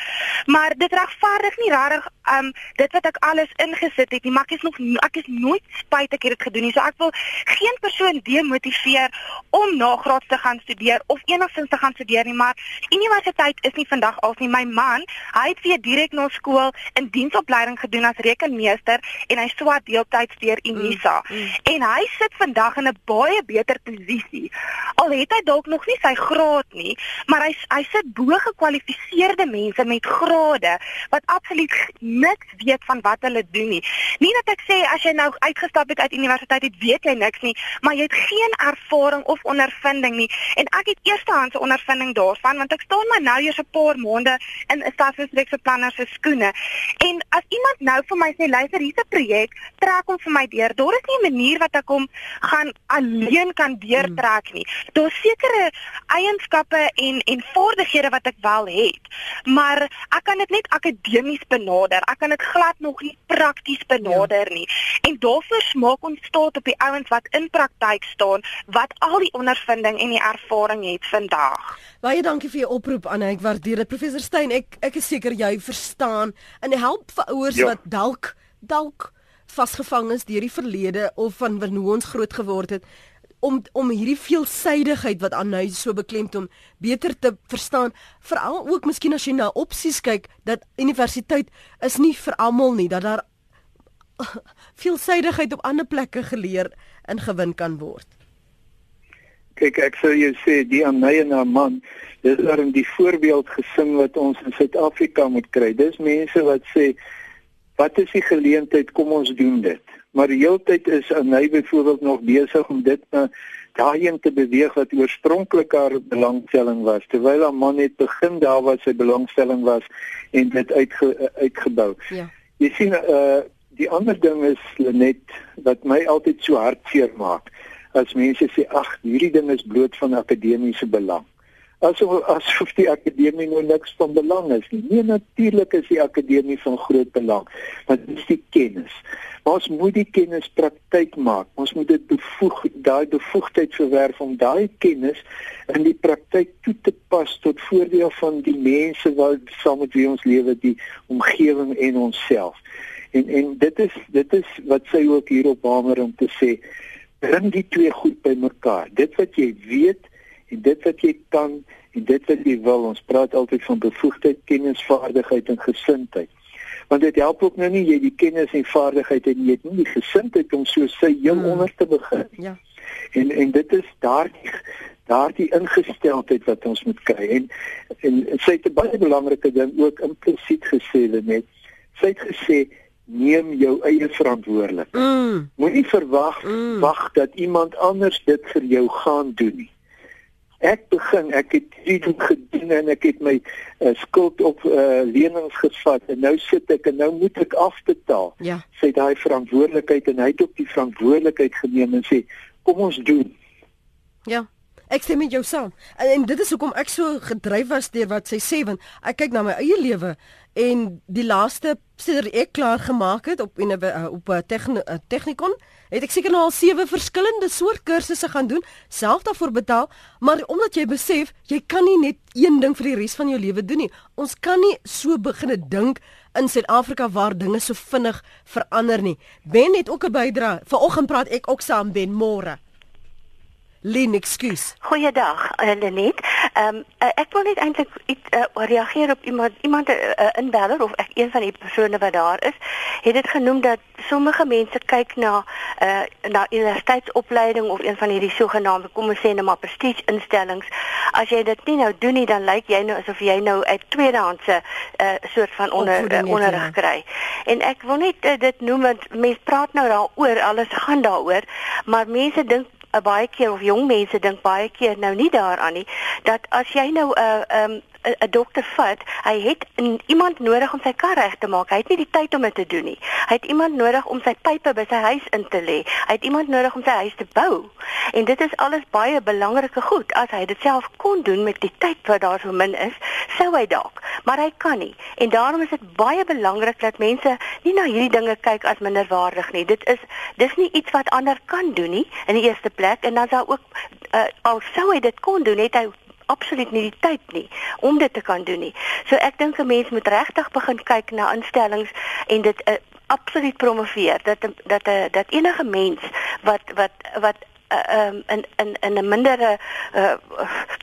Maar dit regverdig nie regtig um dit wat ek alles ingesit het nie, maar ek is nog ek is nooit spyt ek het dit gedoen nie. So ek wil geen persoon demotiveer om nagraad te gaan studeer of enigstens te gaan studeer nie, maar universiteit is nie vandag al nie. My man, hy het weer direk na skool in diensopleiding gedoen as rekenmeester en hy swat deeltyds deur Unisa. Mm, mm. En hy sit vandag in 'n baie beter posisie. Al het hy dalk nog nie sy graad nie, maar hy hy sit bo gekwalifiseerde mense met grade wat absoluut niks weet van wat hulle doen nie. Nie dat ek sê as jy nou uitgestap het uit universiteit het weet jy niks nie, maar jy het geen ervaring of ondervinding nie. En ek het eerstehandse ondervinding daarvan want ek staan maar nou eers 'n paar maande in 'n staatsdiensbeplanner se skoene. En as iemand nou vir my sê luister, hier's 'n projek, trek hom vir my deur. Daar is nie 'n manier wat ek hom gaan alleen kan deurtrek nie. Daar's sekere eienskappe en en vaardighede wat ek wel het, maar ek kan dit net akademies benader. Ek kan dit glad nog nie prakties benader ja. nie. En daarvoor maak ons staat op die ouens wat in praktyk staan, wat al die ondervinding en die ervaring het vandag. Baie dankie vir jou oproep Anne. Ek waardeer dit. Professor Stein, ek ek is seker jy verstaan en help vir ouers ja. wat dalk dalk vasgevang is deur die verlede of van wanneer ons groot geword het om om hierdie veelsidigheid wat aan nou so beklemtoon beter te verstaan veral ook miskien as jy na opsies kyk dat universiteit is nie vir almal nie dat daar veelsidigheid op ander plekke geleer en gewin kan word. Kyk ek sou jou sê die aan my en haar man dis daarom die voorbeeld gesin wat ons in Suid-Afrika moet kry. Dis mense wat sê wat is die geleentheid kom ons doen dit maar die hele tyd is hy byvoorbeeld nog besig om dit na daarheen te beweeg wat oorspronklik haar belangstelling was terwyl haar man net begin daar waar sy belangstelling was en dit uitge, uitgebou. Ja. Jy sien uh die ander ding is net wat my altyd so hartseer maak as mense sê ag hierdie ding is bloot van akademiese belang asof asof die akademie nou niks van belang is nie. Nee, natuurlik is die akademie van groot belang, want dit is die kennis. Maar ons moet die kennis praktyk maak. Ons moet dit bevoeg, daai bevoegdheid verwerf om daai kennis in die praktyk toe te pas tot voordeel van die mense wat saam met wie ons lewe, die omgewing en onsself. En en dit is dit is wat sy ook hier op hamer om te sê, bring die twee goed bymekaar. Dit wat jy weet en dit wat jy kan en dit wat jy wil ons praat altyd van bevoegdheid, kennis, vaardigheid en gesindheid. Want dit help ook nou nie jy die kennis en vaardigheid en jy het nie die gesindheid om so sy heel hmm. onder te begin. Ja. En en dit is daardie daardie ingesteldheid wat ons moet kry en en, en sy het 'n baie belangrike ding ook implisiet gesê net. Sy het gesê neem jou eie verantwoordelikheid. Mm. Moenie verwag mm. wag dat iemand anders dit vir jou gaan doen nie ek begin ek het hierdie gedoen en ek het my uh, skuld op uh, lenings gevat en nou sit ek en nou moet ek afbetaal. Ja. sê daai verantwoordelikheid en hy het ook die verantwoordelikheid geneem en sê kom ons doen. Ja ek sê met jou saam. En, en dit is hoekom ek so gedryf was deur wat sy sê want ek kyk na my eie lewe en die laaste sedert ek klaar gemaak het op in 'n op 'n tegnikon het ek seker nou al sewe verskillende soort kursusse gaan doen, self daarvoor betaal, maar omdat jy besef jy kan nie net een ding vir die res van jou lewe doen nie. Ons kan nie so begine dink in Suid-Afrika waar dinge so vinnig verander nie. Ben het ook 'n bydrae. Vanoggend praat ek ook saam Ben môre. Lien, ekskuus. Goeiedag, uh, Lenet. Ehm um, uh, ek wil net eintlik uh, reageer op iemand iemand 'n uh, inbeller of ek een van die persone wat daar is, het dit genoem dat sommige mense kyk na uh, na universiteitsopleiding of een van hierdie sogenaamde kom ons sê net maar prestige instellings. As jy dit nie nou doen nie, dan lyk jy nou asof jy nou 'n tweedehandse uh, soort van onder uh, onderrig kry. En ek wil net uh, dit noem want mense praat nou daaroor, alles gaan daaroor, maar mense dink baie keer of jong mense dink baie keer nou nie daaraan nie dat as jy nou 'n uh, um, 'n dokter vat, hy het iemand nodig om sy kar reg te maak. Hy het nie die tyd om dit te doen nie. Hy het iemand nodig om sy pype by sy huis in te lê. Hy het iemand nodig om sy huis te bou. En dit is alles baie belangrike goed. As hy dit self kon doen met die tyd wat daar so min is, sou hy dalk, maar hy kan nie. En daarom is dit baie belangrik dat mense nie na hierdie dinge kyk as minderwaardig nie. Dit is dis nie iets wat ander kan doen nie in die eerste plek en dan sou ook uh, al sou hy dit kon doen, het hy absoluut nie die tyd nie om dit te kan doen nie. So ek dink 'n mens moet regtig begin kyk na instellings en dit uh, absoluut promoveer dat dat dat, dat enige mens wat wat wat um, in in in 'n mindere uh,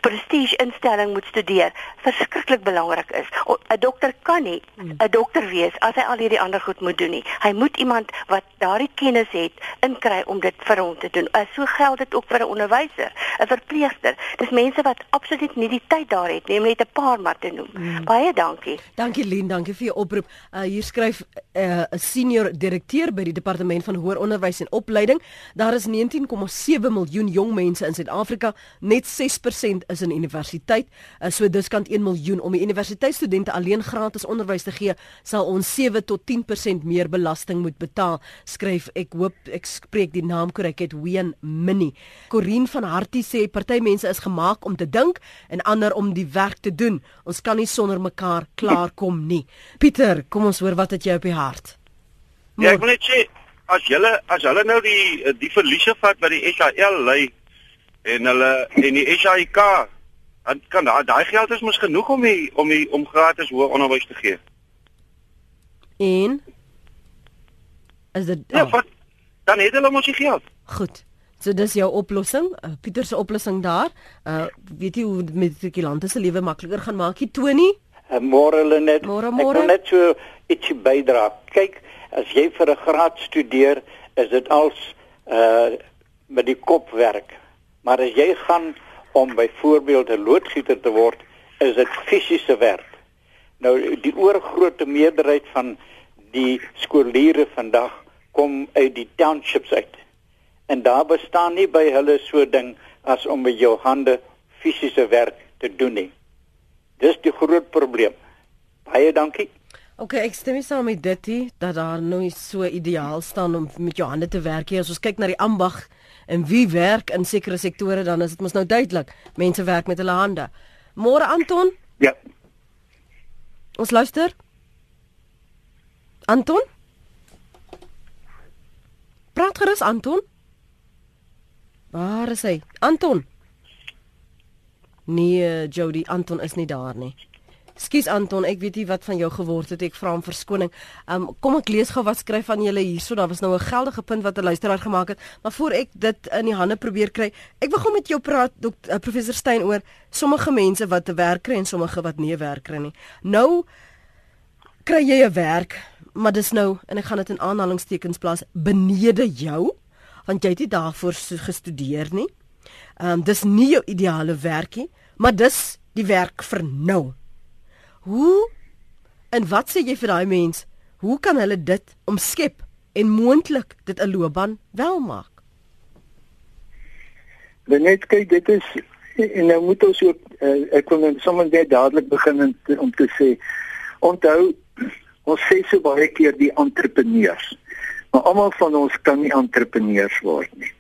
prestige instelling moet studeer verskriklik belangrik is. 'n Dokter kan nie. 'n dokter wees as hy al hierdie ander goed moet doen nie. Hy moet iemand wat daardie kennis het inkry om dit vir hom te doen. Uh, so geld dit ook vir 'n onderwyser, 'n verpleegster. Dis mense wat absoluut nie die tyd daar het nie om net 'n paar maar te noem. Hmm. Baie dankie. Dankie Lien, dankie vir jou oproep. Uh, hier skryf 'n uh, senior direkteur by die departement van hoër onderwys en opleiding. Daar is 19,7 7 miljoen jong mense in Suid-Afrika, net 6% is in universiteit. Uh, so dis kant 1 miljoen om die universiteitsstudente alleen gratis onderwys te gee, sal ons 7 tot 10% meer belasting moet betaal. Skryf ek hoop ek spreek die naam korrek het Wien Mini. Corin van Hartie sê party mense is gemaak om te dink en ander om die werk te doen. Ons kan nie sonder mekaar klaarkom nie. Pieter, kom ons hoor wat het jy op die hart? Ja, ek wil net sê as julle as hulle nou die die verliese vat wat die SAL lê en hulle en die SAIK dan kan daai daai geld is mos genoeg om die, om die, om gratis hoër onderwys te gee. En is dit Ja, oh. wat dan het hulle mos die geld. Goed. So dis jou oplossing, uh, Pieter se oplossing daar. Uh weet jy hoe met die lande se lewe makliker gaan maak, Tony? Uh, môre hulle net. Môre môre. Ek wil net so ietsie bydra. Kyk, as jy vir 'n graad studeer, is dit als uh met die kop werk. Maar as jy gaan om byvoorbeeld 'n loodgieter te word, is dit fisiese werk. Nou die oorgrootste meerderheid van die skooliere vandag kom uit die townships uit. En daar bestaan nie by hulle so ding as om met jou hande fisiese werk te doen nie. Dis die groot probleem. Baie dankie. OK, ek stem nie saam met dit nie dat daar nou so ideaal staan om met jou hande te werk nie. As ons kyk na die ambag en wie werk in sekere sektore dan is dit mos nou duidelik. Mense werk met hulle hande. Môre Anton? Ja. Ons luister. Anton? Praat gerus Anton. Waar is hy? Anton. Nee, Jody, Anton is nie daar nie. Skus Anton, ek weet nie wat van jou geword het. Ek vra om verskoning. Um kom ek lees gou wat skryf van julle hierso. Daar was nou 'n geldige punt wat 'n luisteraar gemaak het, maar voor ek dit in die hande probeer kry, ek wil gou met jou praat, dokter uh, professor Stein oor sommige mense wat 'n werk kry en sommige wat nie 'n werk kry nie. Nou kry jy 'n werk, maar dis nou en ek gaan dit in aanhalingstekens plaas benede jou, want jy het nie daarvoor gestudeer nie. Um dis nie jou ideale werkie, maar dis die werk vir nou. Hoe en wat sê jy vir daai mens? Hoe kan hulle dit omskep en moontlik dit 'n loopbaan wel maak? Net kyk, dit is en nou moet ons ook uh, ek wil net sommer net dadelik begin om te, om te sê onthou ons sê so baie keer die entrepreneurs. Maar almal van ons kan nie entrepreneurs word nie.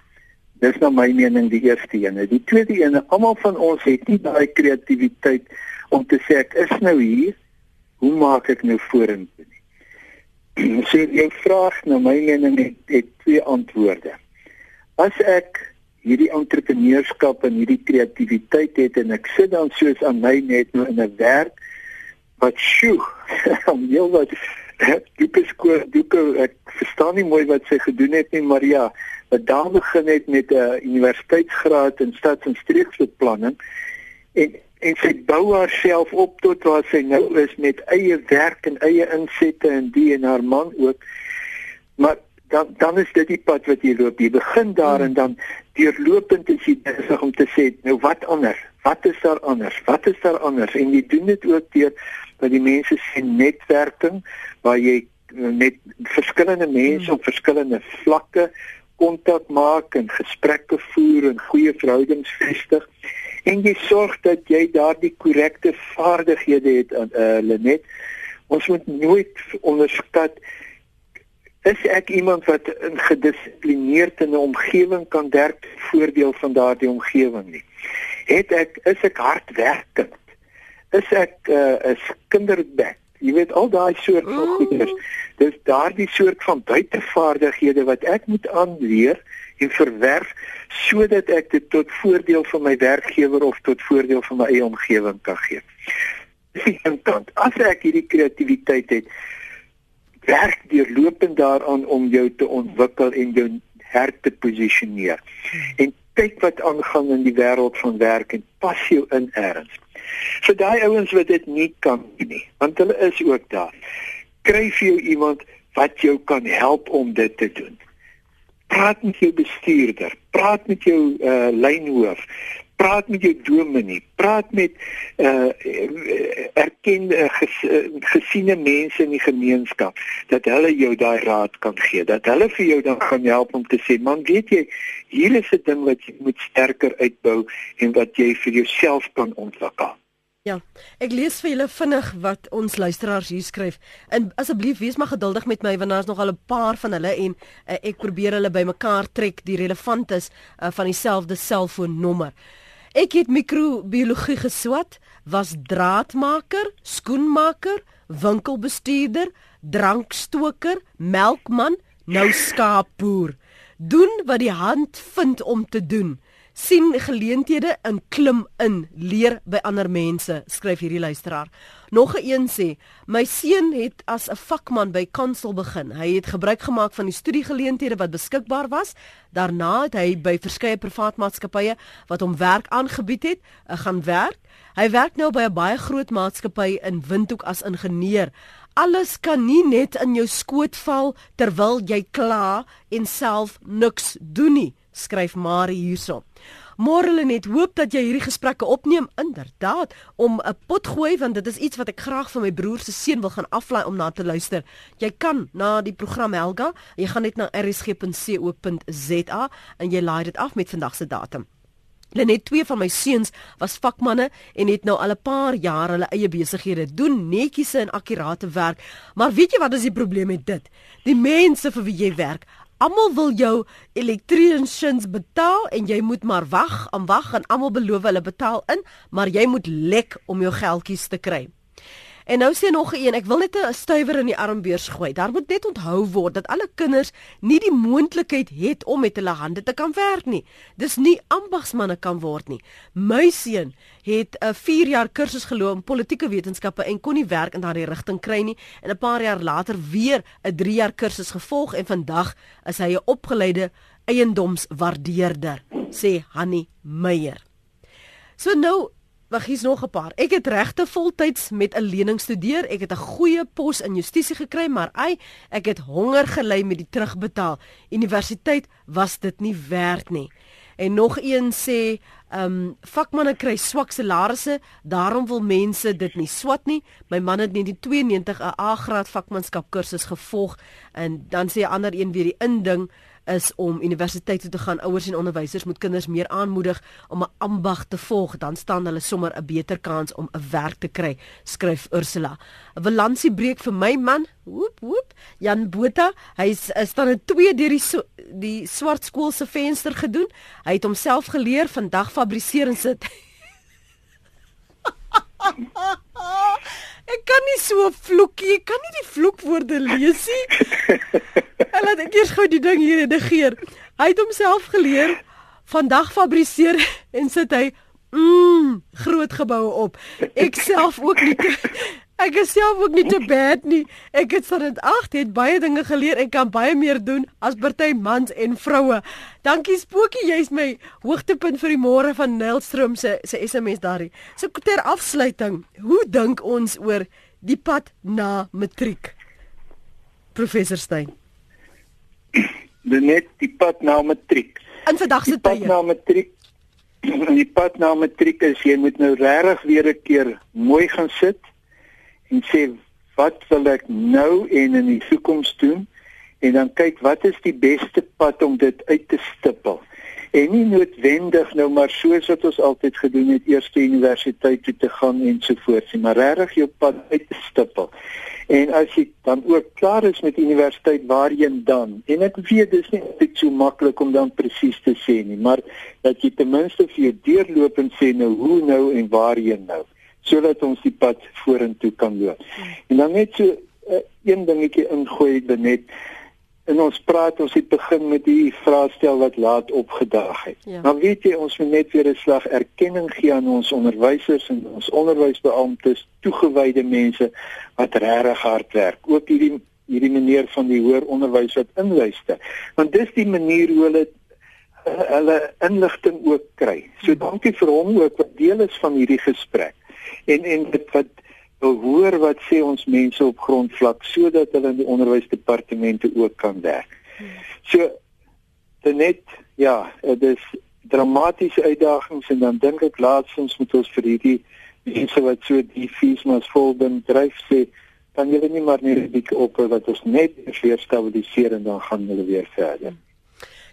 Dis nou my mening die eerste een. Die tweede een, almal van ons het nie daai kreatiwiteit om te sê ek is nou hier, hoe maak ek nou vorentoe nie? Sê jy vraag nou my mening het, het twee antwoorde. As ek hierdie entrepreneurskap en hierdie kreatiwiteit het en ek sit dan soos aan my net nou in 'n werk wat sjoe, om heel wat diepe skoor, diepe ek verstaan nie mooi wat sy gedoen het nie, maar ja, wat daar begin het met 'n universiteitsgraad in stads- en streeksbeplanning en en sy bou haarself op tot waar sy nou is met eie werk en eie insette en die en haar man ook. Maar dan dan is dit die pad wat jy loop. Jy begin daar en dan deurlopend is jy besig om te sê, nou wat anders? Wat is daar anders? Wat is daar anders? En jy doen dit ook deur dat die mense sien netwerking waar jy met verskillende mense hmm. op verskillende vlakke kontak maak en gesprekke voer en goeie verhoudings vestig en jy sorg dat jy daardie korrekte vaardighede het aan uh, eh, Lenet. Ons moet nooit onderskat is ek iemand wat in gedissiplineerd in 'n omgewing kan werk voordeel van daardie omgewing nie. Het ek is ek hardwerkend? Is ek 'n uh, kinderbek? Jy weet al daai soort van goeders. Dis daardie soort van buitevaardighede wat ek moet aanleer en verwerf sodat ek dit tot voordeel van my werkgewer of tot voordeel van my eie omgewing kan gee. Dis die kant. As ek hierdie kreatiwiteit het, werk deurlopend daaraan om jou te ontwikkel en jou her te posisioneer. En kyk wat aangaan in die wêreld van werk en pas jou in erns. Vir daai ouens wat dit nie kan nie, want hulle is ook daar. Kry vir jou iemand wat jou kan help om dit te doen. Praat met jou bestuurder, praat met jou uh, lynhoof, praat met jou dominee, praat met uh erkende ges, gesiene mense in die gemeenskap dat hulle jou daai raad kan gee, dat hulle vir jou dan kan help om te sê, man, weet jy, hier is 'n ding wat jy moet sterker uitbou en wat jy vir jouself kan ontwikkel. Ja, ek lees vir julle vinnig wat ons luisteraars hier skryf. En asseblief wees maar geduldig met my want daar's nog al 'n paar van hulle en uh, ek probeer hulle bymekaar trek die relevant is uh, van dieselfde selfoonnommer. Ek het microbiologie geswat, was draadmaker, skoenmaker, winkelbestuurder, drankstoker, melkman, nou skaapboer. Doen wat die hand vind om te doen sien geleenthede in klim in leer by ander mense skryf hierdie luisteraar. Nog 'n een sê my seun het as 'n vakman by Kansel begin. Hy het gebruik gemaak van die studiegeleenthede wat beskikbaar was. Daarna het hy by verskeie privaat maatskappye wat hom werk aangebied het uh, gaan werk. Hy werk nou by 'n baie groot maatskappy in Windhoek as ingenieur. Alles kan nie net in jou skoot val terwyl jy kla en self niks doen nie skryf Marie hierso. Môre net hoop dat jy hierdie gesprekke opneem inderdaad om 'n pot gooi want dit is iets wat ek graag vir my broer se seun wil gaan aflaai om na te luister. Jy kan na die program Helga, jy gaan net na rsg.co.za en jy laai dit af met vandag se datum. Lenet twee van my seuns was vakmanne en het nou al 'n paar jaar hulle eie besighede doen, netjies en akkurate werk. Maar weet jy wat is die probleem met dit? Die mense vir wie jy werk, Almal wil jou electricians betaal en jy moet maar wag, aan wag en almal beloof hulle betaal in, maar jy moet lek om jou geldjies te kry. En nou sê nog een, ek wil net 'n stywer in die armbeurs gooi. Daar moet net onthou word dat alle kinders nie die moontlikheid het om met hulle hande te kan werk nie. Dis nie ambagsmanne kan word nie. My seun het 'n 4 jaar kursus geloop in politieke wetenskappe en kon nie werk in daardie rigting kry nie en 'n paar jaar later weer 'n 3 jaar kursus gevolg en vandag is hy 'n opgeleide eiendomswaardeerder, sê Hanni Meyer. So nou Wag, hier's nog 'n paar. Ek het regte voltyds met 'n lening studeer. Ek het 'n goeie pos in justisie gekry, maar ai, ek het honger gely met die terugbetaal. Universiteit was dit nie werd nie. En nog een sê, ehm um, vakmanne kry swak salarisse, daarom wil mense dit nie swat nie. My man het net die 92 'n A-graad vakmanskap kursus gevolg en dan sê 'n ander een weer die inding is om universiteit toe te gaan. Ouers en onderwysers moet kinders meer aanmoedig om 'n ambag te volg, dan staan hulle sommer 'n beter kans om 'n werk te kry, skryf Ursula. 'n Valansie breek vir my man. Woep woep. Jan Botha, hy staan in 2 deur die so, die swart skool se venster gedoen. Hy het homself geleer vandag fabriseer en sit. Ek kan nie so vloekie, ek kan nie die vloekwoorde lees nie. En laat ek eers gou die ding hier redigeer. Hy het homself geleer vandag fabriseer en sit hy mm groot geboue op. Ek self ook nie. Ek is self ook nie te bad nie. Ek het van dit 8 het baie dinge geleer en kan baie meer doen as party mans en vroue. Dankie Spookie, jy's my hoogtepunt vir die môre van Nelstroom se se SMS daarin. So ter afsluiting, hoe dink ons oor die pad na matriek? Professor Stein. Net die pad na matriek. In vandag se tyd. Na matriek. Die pad na matriek is jy moet nou regtig weer 'n keer mooi gaan sit en sê wat wil ek nou en in die toekoms doen? En dan kyk wat is die beste pad om dit uit te stippel? En nie noodwendig nou maar soos wat ons altyd gedoen het eers universiteit toe te gaan en so voort nie maar regtig jou pad uit te stippel. En as jy dan ook klaar is met universiteit waarheen dan? En ek weet dis nie net so maklik om dan presies te sê nie maar dat jy ten minste vir jou deurloop en sê nou hoe nou en waarheen nou sodat ons die pad vorentoe kan loop. En dan net so uh, een dingetjie ingooi net in ons praat ons het begin met die vraestel wat laat opgedaag het. Ja. Maar weet jy ons moet net weer 'n slag erkenning gee aan ons onderwysers en ons onderwysbeamptes, toegewyde mense wat regtig hard werk. Ook hierdie hierdie meneer van die hoër onderwys wat inluister. Want dis die manier hoe hulle hulle inligting ook kry. So dankie vir hom ook wat deel is van hierdie gesprek. En en dit wat hoor wat sê ons mense op grondvlak sodat hulle in die onderwysdepartemente ook kan werk. So dit net ja, dit is dramatiese uitdagings en dan dink ek laasens moet ons vir hierdie mense wat so die fees mas volgen dryf sê dan jy nie maar net 'n bietjie op wat ons net weer stabiliseer en dan gaan hulle weer verder.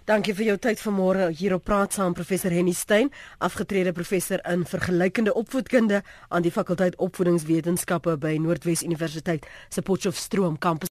Dankie vir jou tyd vanmôre hier op Praat saam professor Henny Stein, afgetrede professor in vergelykende opvoedkunde aan die fakulteit opvoedingswetenskappe by Noordwes Universiteit se Potchefstroom kampus.